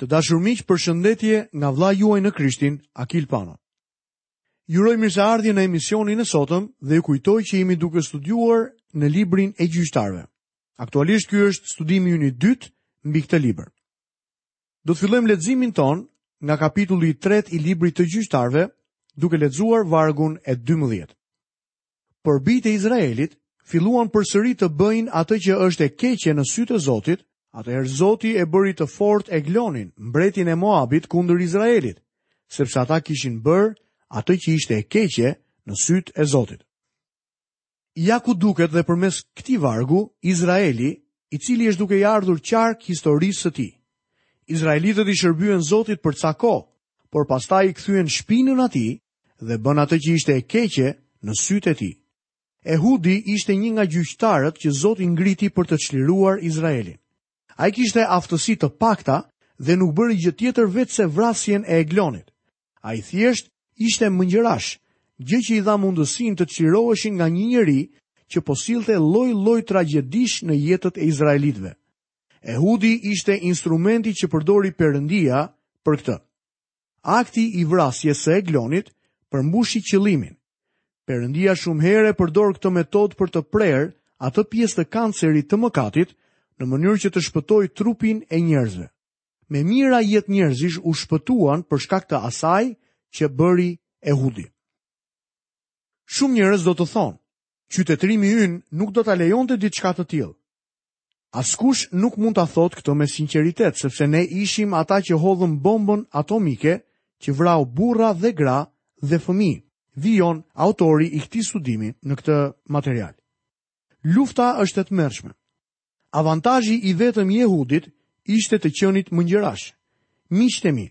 Të dashur miq, përshëndetje nga vëllai juaj në Krishtin, Akil Pano. Ju uroj mirëseardhje në emisionin e sotëm dhe ju kujtoj që jemi duke studiuar në librin e gjyqtarëve. Aktualisht ky është studimi ynë i dytë mbi këtë libër. Do të fillojmë leximin tonë nga kapitulli i tretë i librit të gjyqtarëve, duke lexuar vargun e 12. Por bijtë e Izraelit filluan përsëri të bëjnë atë që është e keqe në sytë e Zotit, atëherë Zoti e bëri të fortë Eglonin, mbretin e Moabit kundër Izraelit, sepse ata kishin bërë atë që ishte e keqe në sytë e Zotit. Ja ku duket dhe përmes këtij vargu Izraeli, i cili është duke i ardhur qark historisë së tij. Izraelitët i shërbyen Zotit për ca kohë, por pastaj i kthyen shpinën atij dhe bënë atë që ishte e keqe në sytë e tij. Ehudi ishte një nga gjyqtarët që Zoti ngriti për të çliruar Izraelin. Ai kishte aftësi të pakta dhe nuk bëri gjë tjetër veçse vrasjen e Eglonit. Ai thjesht ishte mëngjërash, gjë që i dha mundësinë të çliroheshin nga një njeri që po sillte lloj-lloj tragjedish në jetët e izraelitëve. Ehudi ishte instrumenti që përdori Perëndia për këtë. Akti i vrasjes së Eglonit përmbushi qëllimin. Perëndia shumë herë e përdor këtë metodë për të prerë atë pjesë të kancerit të mëkatit në mënyrë që të shpëtojë trupin e njerëzve. Me mijëra jetë njerëzish u shpëtuan për shkak të asaj që bëri Ehudi. Shumë njerëz do të thonë, qytetërimi ynë nuk do ta lejonte diçka të tillë. Askush nuk mund ta thotë këtë me sinqeritet, sepse ne ishim ata që hodhëm bombën atomike që vrau burra dhe gra dhe fëmijë, vijon autori i këtij studimi në këtë material. Lufta është e tmerrshme. Avantazhi i vetëm i Ehudit ishte të qenit mëngjërash. Miqtë e mi,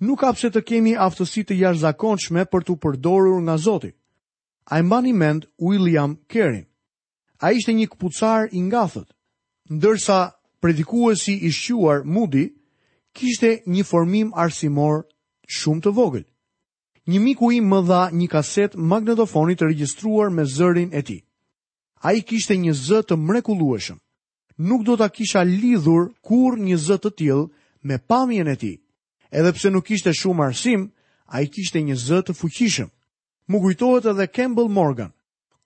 nuk ka pse të kemi aftësi të jashtëzakonshme për t'u përdorur nga Zoti. A e mbani mend William Kerin? Ai ishte një këpucar i ngathët, ndërsa predikuesi i shquar Moody kishte një formim arsimor shumë të vogël. Një miku im më dha një kasetë magnetofoni të regjistruar me zërin e tij. Ai kishte një zë të mrekullueshëm. Nuk do ta kisha lidhur kurrë një zë të tillë me pamjen e tij. Edhe pse nuk kishte shumë arsim, ai kishte një zë të fuqishëm. Më kujtohet edhe Campbell Morgan,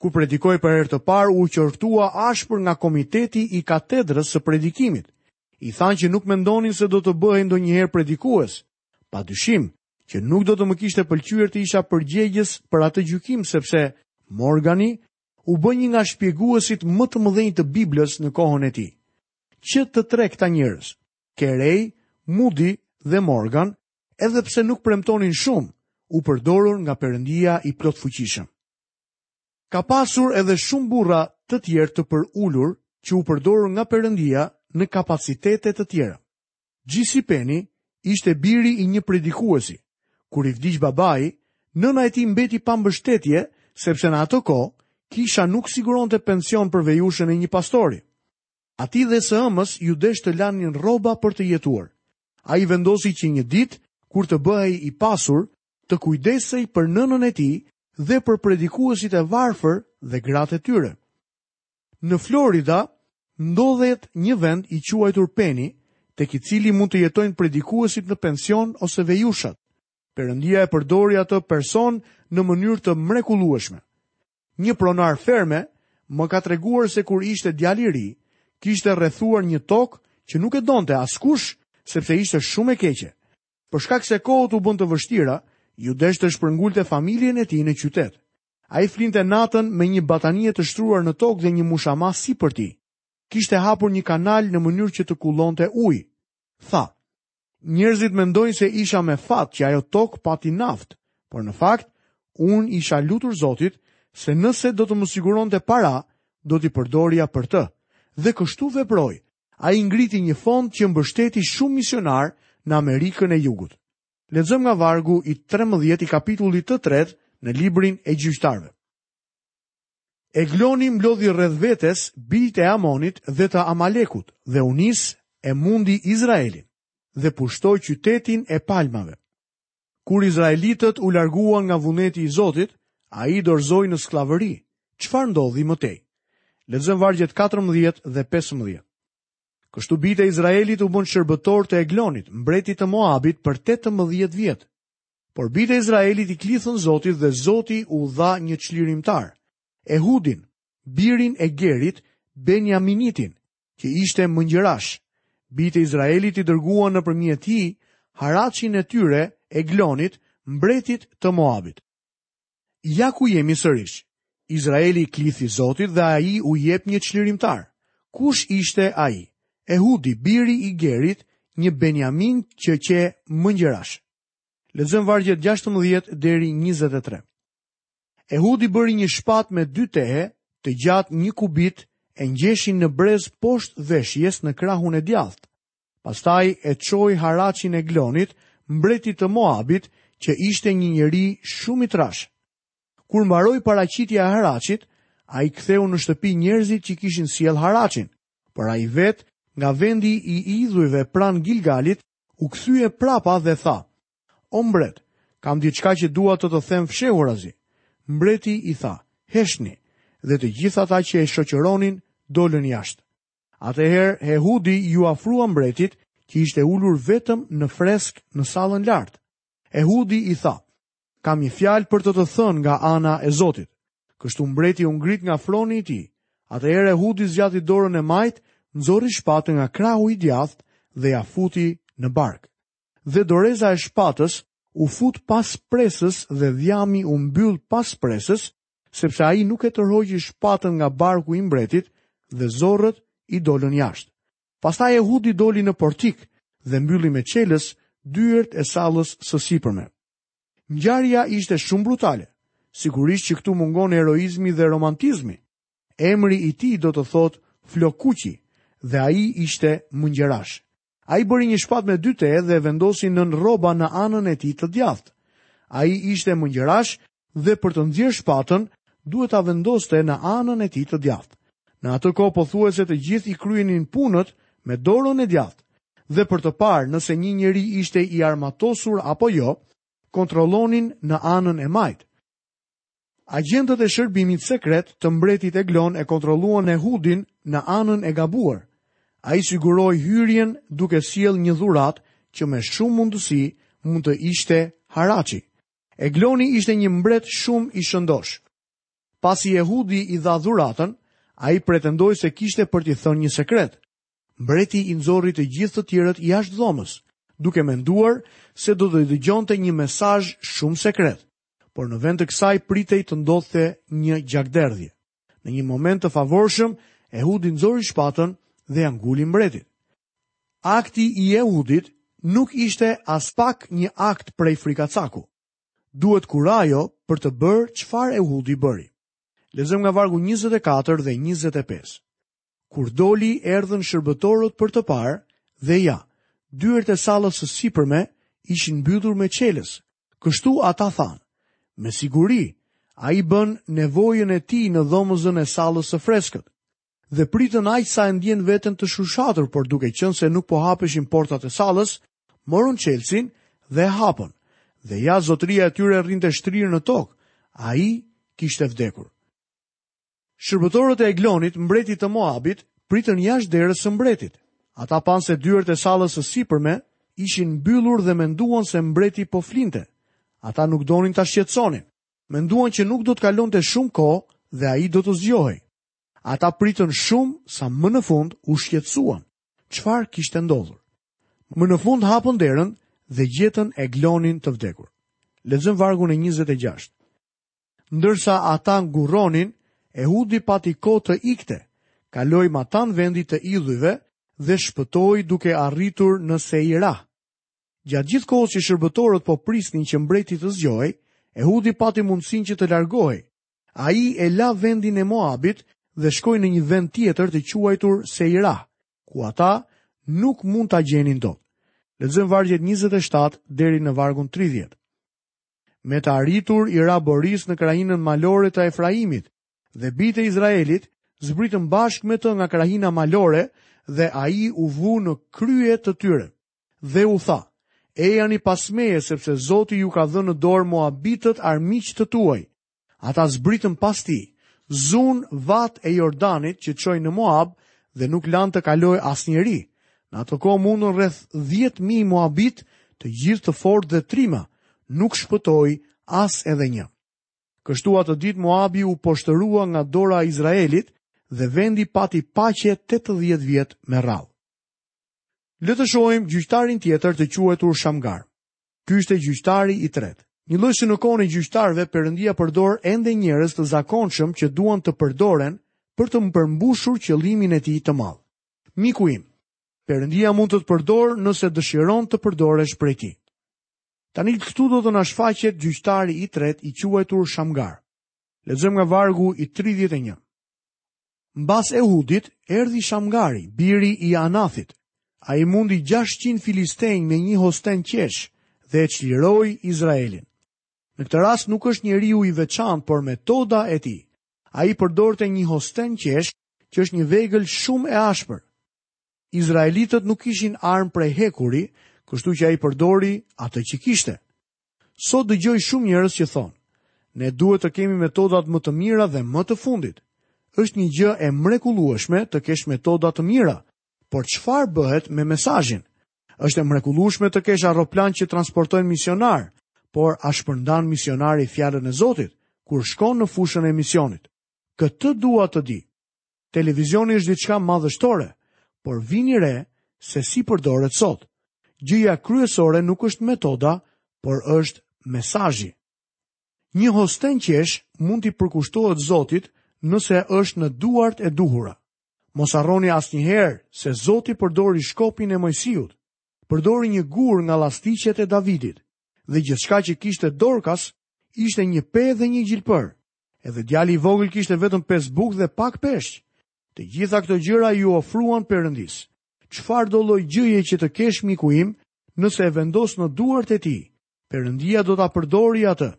Kur predikoi për herë të parë, u qortua ashpër nga komiteti i katedrës së predikimit. I thanë që nuk mendonin se do të bëhej ndonjëherë predikues. Pa dyshim, që nuk do të më kishte pëlqyer të isha përgjegjës për atë gjykim sepse Morgani u bë një nga shpjeguesit më të mëdhenj të Biblës në kohën e tij. Që të tre këta njerëz, Kerej, Mudi dhe Morgan, edhe pse nuk premtonin shumë, u përdorën nga Perëndia i plotfuqishëm. Ka pasur edhe shumë burra të tjerë të përulur që u përdorur nga Perëndia në kapacitete të tjera. Xhej Si Peni ishte biri i një predikuesi. Kur i vdiq babai, nëna e tij mbeti pa mbështetje sepse në atë kohë kisha nuk siguronte pension për vejushën e një pastori. Atij dhe së ëmës iu desh të lanin rroba për të jetuar. Ai vendosi që një ditë kur të bëhej i pasur, të kujdesej për nënën e tij dhe për predikuesit e varfër dhe gratë e tyre. Në Florida ndodhet një vend i quajtur Penny, tek i cili mund të jetojnë predikuesit në pension ose vejushat. Perëndia e përdori atë person në mënyrë të mrekullueshme. Një pronar ferme më ka treguar se kur ishte djalë i ri, kishte rrethuar një tokë që nuk e donte askush sepse ishte shumë e keqe. Për shkak se kohët u bënë të vështira, iu desh të shpërngulte familjen e tij në qytet. Ai flinte natën me një batanie të shtruar në tokë dhe një mushama sipër tij. Kishte hapur një kanal në mënyrë që të kullonte ujë. Tha, Njerëzit mendojnë se isha me fat që ajo tokë pati naftë, por në fakt, unë i isha lutur Zotit se nëse do të më siguronte para, do t'i përdorja për të. Dhe kështu veproi, Ai ngriti një fond që mbështeti shumë misionarë në Amerikën e Jugut. Lexojmë nga vargu i 13 i kapitullit të 3 në librin e gjyqtarëve. Egloni mblodhi rreth vetes bijtë e Amonit dhe të Amalekut dhe u nis e mundi Izraelin dhe pushtoi qytetin e palmave. Kur izraelitët u larguan nga vullneti i Zotit, ai i dorëzoi në skllavëri. Çfarë ndodhi më tej? Lexojmë vargjet 14 dhe 15. Kështu bijtë e Izraelit u bënë shërbëtorë të Eglonit, mbretit të Moabit për 18 vjet. Por bijtë e Izraelit i klithën Zotit dhe Zoti u dha një çlirimtar, Ehudin, birin e Gerit, Beniaminitin, që ishte mëngjarash. Bijtë e Izraelit i dërguan nëpërmjet tij haraçin e tyre Eglonit, mbretit të Moabit. Ja ku jemi sërish. Izraeli i klithi Zotit dhe ai u jep një çlirimtar. Kush ishte ai? Ehudi, biri i Gerit, një beniamin që qe mëngjarash. Lexojmë vargjet 16 deri 23. Ehudi bëri një shpatë me dy tehe, të gjatë një kubit, e ngjeshi në brez poshtë veshjes në krahun e djathtë. Pastaj e çoi haraçin Eglonit, mbretit të Moabit, që ishte një njeri shumë i trashë. Kur mbaroi paraqitja e haraçit, ai ktheu në shtëpi njerëzit që kishin sjellë haraçin, por ai vetë, nga vendi i idhujve pranë Gilgalit, u kthye prapa dhe tha: O mbret, kam diçka që dua të të them fshehurazi. Mbreti i tha, Heshni, dhe të gjithë ata që e shoqëronin dolën jashtë. Atëherë Ehudi iu afrua mbretit, që ishte ulur vetëm në fresk në sallën lart. Ehudi i tha, Kam një fjalë për të të thënë nga ana e Zotit. Kështu mbreti u ngrit nga froni i tij. Atëherë Ehudi zgjati dorën e majtë, nxori shpatën nga krahu i djathtë dhe ia futi në bark. dhe doreza e shpatës u fut pas presës dhe dhjami u mbyll pas presës, sepse ai nuk e tërhoqi shpatën nga barku i mbretit dhe zorrët i dolën jashtë. Pastaj Ehudi doli në portik dhe mbylli me çelës dyert e sallës së sipërme. Ngjarja ishte shumë brutale. Sigurisht që këtu mungon heroizmi dhe romantizmi. Emri i tij do të thotë flokëkuqi dhe ai ishte mëngjarash. Ai bëri një shpatë me dy tehe dhe e vendosi nën rroba në anën e tij të djathtë. Ai ishte mëngjarash dhe për të nxjerrë shpatën, duhet ta vendoste në anën e tij të djathtë. Në atë kohë pothuajse të gjithë i kryenin punët me dorën e djathtë dhe për të parë nëse një njeri ishte i armatosur apo jo, kontrollonin në anën e majtë. Agjentët e shërbimit sekret të mbretit Eglon e kontrolluan Ehudin në anën e gabuar. Ai siguroi hyrjen duke sjellë një dhuratë që me shumë mundësi mund të ishte haraçi. Egloni ishte një mbret shumë i shëndoshë. Pasi Ehudi i dha dhuratën, ai pretendoi se kishte për t'i thënë një sekret. Mbreti i nxori të gjithë të tjerët jashtë dhomës, duke menduar se do të dëgjonte një mesazh shumë sekret, por në vend të kësaj pritej të ndodhte një gjakderdhje. Në një moment të favorshëm, Ehudi nxori shpatën dhe ia nguli mbretit. Akti i Ehudit nuk ishte aspak një akt prej frikacaku. Duhet kurajo për të bërë çfarë Ehudi bëri. Lexojmë nga vargu 24 dhe 25. Kur doli, erdhën shërbëtorët për të parë, dhe ja, dyert e sallës së sipërme ishin mbyllur me çelës. Kështu ata thanë, me siguri, ai bën nevojën e tij në dhomëzën e sallës së freskët. Dhe pritën aq sa e ndien veten të shushatur, por duke qenë se nuk po hapeshin portat e sallës, morën çelësin dhe e hapën. Dhe ja zotëria e tyre rrinte shtrirë në tokë, ai kishte vdekur. Shërbëtorët e Eglonit, mbretit të Moabit, pritën jashtë derës së mbretit. Ata panë se dyert e sallës së sipërme ishin mbyllur dhe menduan se mbreti po flinte. Ata nuk donin ta shqetësonin. Menduan që nuk do të kalonte shumë kohë dhe ai do të zgjohej. Ata pritën shumë sa më në fund u shqetësuan çfarë kishte ndodhur. Më në fund hapën derën dhe gjetën Eglonin të vdekur. Lexojmë vargun e 26. Ndërsa ata ngurronin, Ehudi pati kohë të ikte, kaloi matanë vendit të idhujve dhe shpëtoi duke arritur në Seira. Gjatë gjithë kohës që shërbëtorët po prisnin që mbreti të zgjohej, Ehudi pati mundësinë që të largohej. Ai e la vendin e Moabit dhe shkoi në një vend tjetër të quajtur Seira, ku ata nuk mund ta gjenin dot. Lexojmë vargjet 27 deri në vargun 30. Me të arritur i ra borisë në krahinën malore të Efraimit, dhe bijtë e Izraelit zbritën bashkë me të nga krahina malore dhe ai u vu në krye të tyre. Dhe u tha, ejani pas meje sepse Zoti ju ka dhënë në dorë Moabitët armiq të tuaj, Ata zbritën pas tij, zunë vatë e Jordanit që çojnë në Moab dhe nuk lanë të kalojë asnjeri. Në atë kohë mundën rreth 10.000 Moabitë, të gjithë të fortë dhe trima, nuk shpëtoi as edhe një. Kështu atë ditë Moabi u poshtërua nga dora e Izraelit dhe vendi pati paqe 80 vjet me radhë. Le të shohim gjyqtarin tjetër të quajtur Shamgar. Ky ishte gjyqtari i tretë. Njëlloj si në kohën e gjyqtarëve, Perëndia përdor ende njerëz të zakonshëm që duan të përdoren për të përmbushur qëllimin e tij të madh. Miku im, Perëndia mund të të përdorë nëse dëshiron të përdoresh prej tij. Tani këtu do të na shfaqet gjyqtari i tretë i quajtur Shamgar. Lexojmë nga vargu i 31. Mbas Ehudit, erdhi Shamgari, biri i Anathit. Ai mundi 600 filistenj me një hosten qesh dhe e çliroi Izraelin. Në këtë rast nuk është njeriu i veçantë, por metoda e tij. Ai përdorte një hosten qesh që është një vegël shumë e ashpër. Izraelitët nuk kishin armë prej hekuri, kështu që ai përdori atë që kishte. Sot dëgjoj shumë njerëz që thonë, ne duhet të kemi metodat më të mira dhe më të fundit. Është një gjë e mrekullueshme të kesh metoda të mira, por çfarë bëhet me mesazhin? Është e mrekullueshme të kesh aeroplanë që transportojnë misionarë, por a shpërndan misionari fjalën e Zotit kur shkon në fushën e misionit? Këtë dua të di. Televizioni është diçka madhështore, por vini re se si përdoret sot. Gjëja kryesore nuk është metoda, por është mesazhi. Një hosten qesh mund t'i përkushtohet Zotit nëse është në duart e duhura. Mos harroni asnjëherë se Zoti përdori shkopin e Moisiut, përdori një gur nga llastiqet e Davidit, dhe gjithçka që kishte Dorkas ishte një pe dhe një gjilpërë. Edhe djali i vogël kishte vetëm pesë bukë dhe pak peshq. Të gjitha këto gjëra iu ofruan Perëndisë. Çfarëdolloj gjëje që të kesh miku im, nëse e vendos në duart e tij, Perëndia do ta përdorë atë.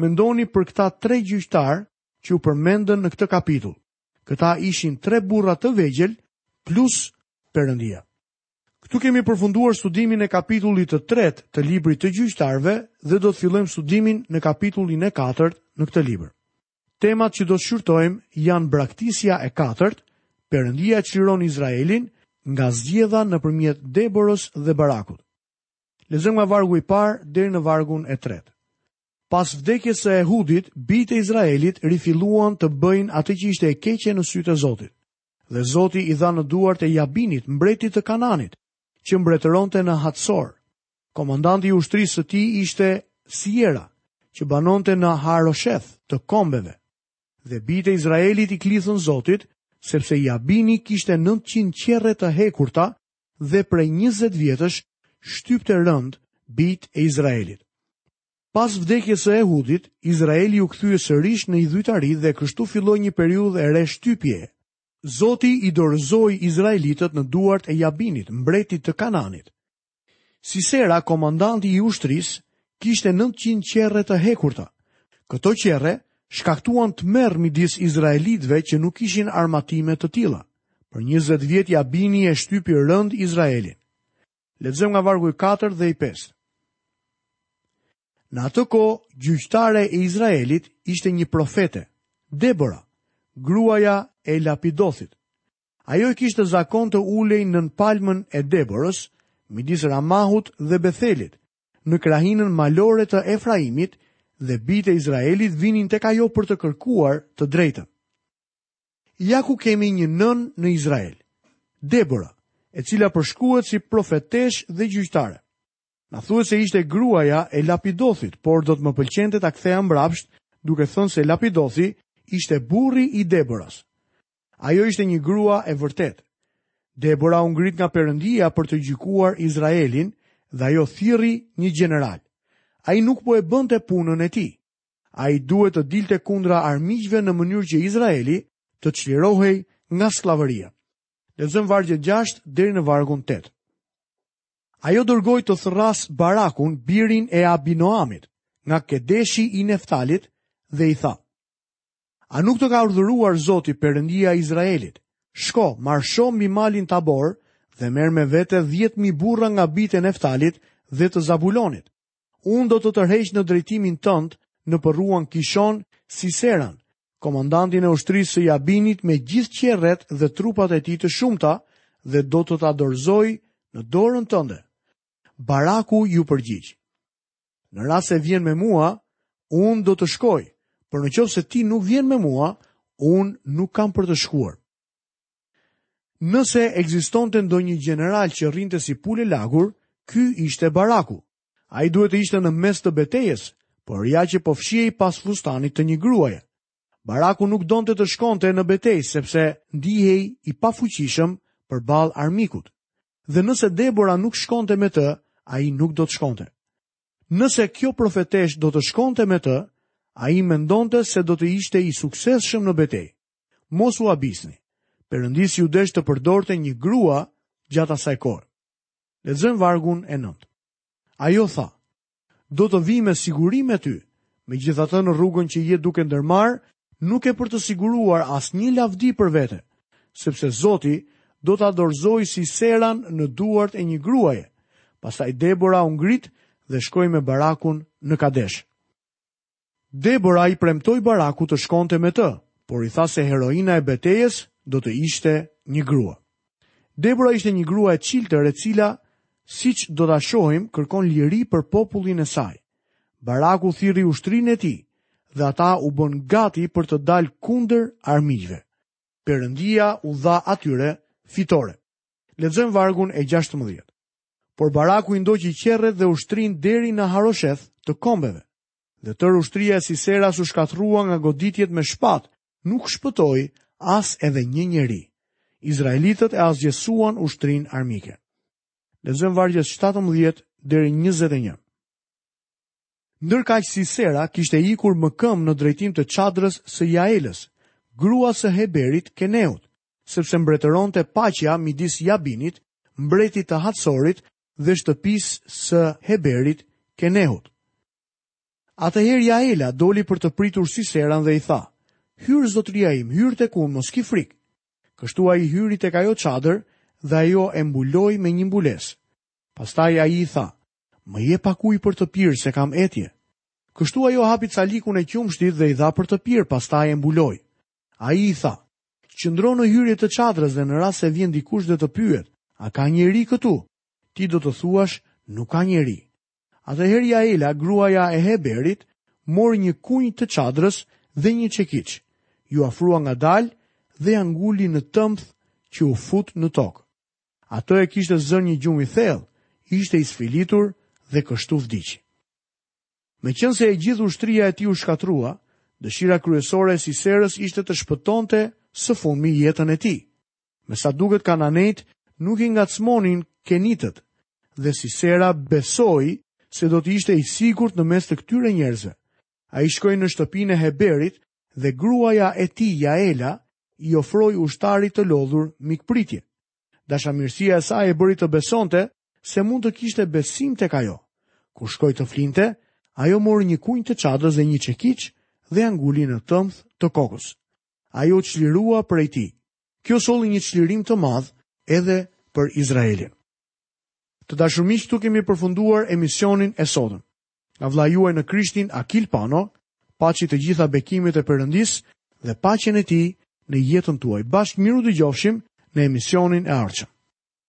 Mendoni për këta tre gjyqtarë që u përmendën në këtë kapitull. Këta ishin tre burra të vegjël plus Perëndia. Këtu kemi përfunduar studimin e kapitullit të tretë të librit të gjyqtarëve dhe do të fillojmë studimin në kapitullin e katërt në këtë libër. Temat që do të shqyrtojmë janë braktisja e katërt, Perëndia çliron Izraelin nga zgjedha nëpërmjet Deborës dhe Barakut. Lexojmë nga vargu i parë deri në vargun e tretë. Pas vdekjes së Ehudit, bijtë e Izraelit rifilluan të bëjnë atë që ishte e keqe në sytë e Zotit. Dhe Zoti i dha në duart e Jabinit, mbretit të Kanaanit, që mbretëronte në Hatsor. Komandanti i ushtrisë së tij ishte Siera, që banonte në Harosheth të kombeve. Dhe bijtë e Izraelit i klithën Zotit, sepse Jabini kishte 900 qerre të hekurta dhe prej 20 vjetësh shtypte rëndë bijtë e Izraelit. Pas vdekjes së Ehudit, Izraeli u kthye sërish në idhujtari dhe kështu filloi një periudhë e re shtypjeje. Zoti i dorëzoi izraelitët në duart e Jabinit, mbretit të Kanaanit. Sisera, komandanti i ushtrisë, kishte nëntëqind qerre të hekurta. Këto qerre shkaktuan tmerr midis izraelitëve që nuk kishin armatime të tilla. Për njëzet vjet Jabini e shtypi rëndë Izraelin. Lexojmë nga vargu i 4 dhe i 5. Në atë kohë, gjyqtare e Izraelit ishte një profete, Debora, gruaja e Lapidothit. Ajo e kishte zakon të ulej nën palmën e Deborës, midis Ramahut dhe Bethelit, në krahinën malore të Efraimit dhe bijtë e Izraelit vinin tek ajo për të kërkuar të drejtën. Ja ku kemi një nënë në Izrael, Debora, e cila përshkruhet si profeteshë dhe gjyqtare. Na thuhet se ishte gruaja e Lapidothit, por do të më pëlqente ta ktheja mbrapsht, duke thënë se Lapidothi ishte burri i Deborës. Ajo ishte një grua e vërtetë. Debora u ngrit nga Perëndia për të gjykuar Izraelin dhe ajo thirri një gjeneral. Ai nuk po e bënte punën e tij. Ai duhet të dilte kundra armiqve në mënyrë që Izraeli të çlirohej nga skllavëria. Lexojmë vargjet 6 deri në vargun 8. Ajo dërgoi të thërrasë Barakun, birin e Abinoamit, nga Kedeshi i Neftalit dhe i tha: A nuk të ka urdhëruar Zoti Perëndia e Izraelit? Shko, marsho mbi malin Tabor dhe merr me vete 10000 burra nga bijtë e Neftalit dhe të Zabulonit, Unë do të tërheq në drejtimin tënd në përruan Kishon Siseran, komandantin e ushtrisë së Jabinit me gjithë qerret dhe trupat e tij të shumta dhe do të ta dorëzoj në dorën tënde. Baraku iu përgjigj. Në rast se vjen me mua, unë do të shkoj, por në qoftë se ti nuk vjen me mua, unë nuk kam për të shkuar. Nëse ekzistonte ndonjë gjeneral që rrinte si pulë e lagur, ky ishte Baraku. Ai duhet të ishte në mes të betejës, por ja që po fshihej pas fustanit të një gruaje. Baraku nuk donte të shkonte në betejë sepse ndihej i pafuqishëm përballë armikut. Dhe nëse Debora nuk shkonte me të, ai nuk do të shkonte. Nëse kjo profeteshë do të shkonte me të, ai mendonte se do të ishte i suksesshëm në betejë. Mos u habisni. Perëndisë iu desh të përdorte një grua gjatë asaj kohe. Lexojmë vargun e nëntë. Ajo tha, do të vij me siguri me ty, megjithatë në rrugën që je duke ndërmarrë, nuk ke për të siguruar asnjë lavdi për vete, sepse Zoti do ta dorëzojë Siseran në duart e një gruaje. Pastaj Debora u ngrit dhe shkoi me Barakun në Kadesh. Debora i premtoi Barakut të shkonte me të, por i tha se heroina e betejës do të ishte një grua. Debora ishte një grua e çiltër e cila, siç do ta shohim, kërkon liri për popullin e saj. Baraku thirri ushtrinë e tij dhe ata u bënë gati për të dalë kundër armiqve. Perëndia u dha atyre fitore. Lexojmë vargun e 16. Por Baraku i ndoqi qerret dhe ushtrinë deri në Harosheth të kombeve. Dhe tërë ushtria e Siseras u shkatërrua nga goditjet me shpatë, nuk shpëtoi as edhe një njeri. Izraelitët e asgjësuan ushtrinë armike. Lexojmë vargjet 17 deri 21. Ndërkaq Sisera kishte ikur më këmbë në drejtim të çadrës së Jaelës, gruas së Heberit Keneut, sepse mbretëronte paqja midis Jabinit, mbretit të Hatsorit dhe shtëpisë së Heberit Keneut. Atëherë Jaela doli për të pritur Siseran dhe i tha, Hyr zotëria im, hyr tek unë, mos ki frikë. Kështu ai hyri tek ajo çadër dhe ajo e mbuloi me një mbulesë. Pastaj ai i tha, Më jep pak ujë për të pirë se kam etje. Kështu ajo hapi calikun e qumështit dhe i dha për të pirë, pastaj e mbuloi. Ai i tha, Qëndro në hyrje të çadrës dhe në rast se vjen dikush dhe të pyet, A ka njeri këtu? Ti do të thuash, Nuk ka njeri. Atëherë Jaela, gruaja e Heberit, mori një kunj të çadrës dhe një çekiç, iu afrua ngadalë dhe ia nguli në tëmth që u fut në tokë. Atë e kishte zënë një gjumë i thellë, ishte i sfilitur dhe kështu vdiq. Meqenëse e gjithë ushtria e tij u shkatërrua, dëshira kryesore e Siserës ishte të shpëtonte së fundmi jetën e tij. Me sa duket kananejtë nuk i ngacmonin kenitët dhe Sisera besoi se do të ishte i sigurt në mes të këtyre njerëzve. Ai shkoi në shtëpinë e Heberit dhe gruaja e tij Jaela i ofroi ushtarit të lodhur mikpritje. Dashamirësia e saj e bëri të besonte se mund të kishte besim tek ajo. Kur shkoi të flinte, ajo mori një kunj të çadrës dhe një çekiç dhe ia nguli në tëmth të kokës. Ajo u çlirua prej tij. Kjo solli një çlirim të madh edhe për Izraelin. Të dashur miq, këtu kemi përfunduar emisionin e sotëm. Nga vëllai juaj në Krishtin Akil Pano, paçi të gjitha bekimet e Perëndisë dhe paqen e tij në jetën tuaj. Bashkë mirë u dëgjofshim në emisionin e ardhshëm.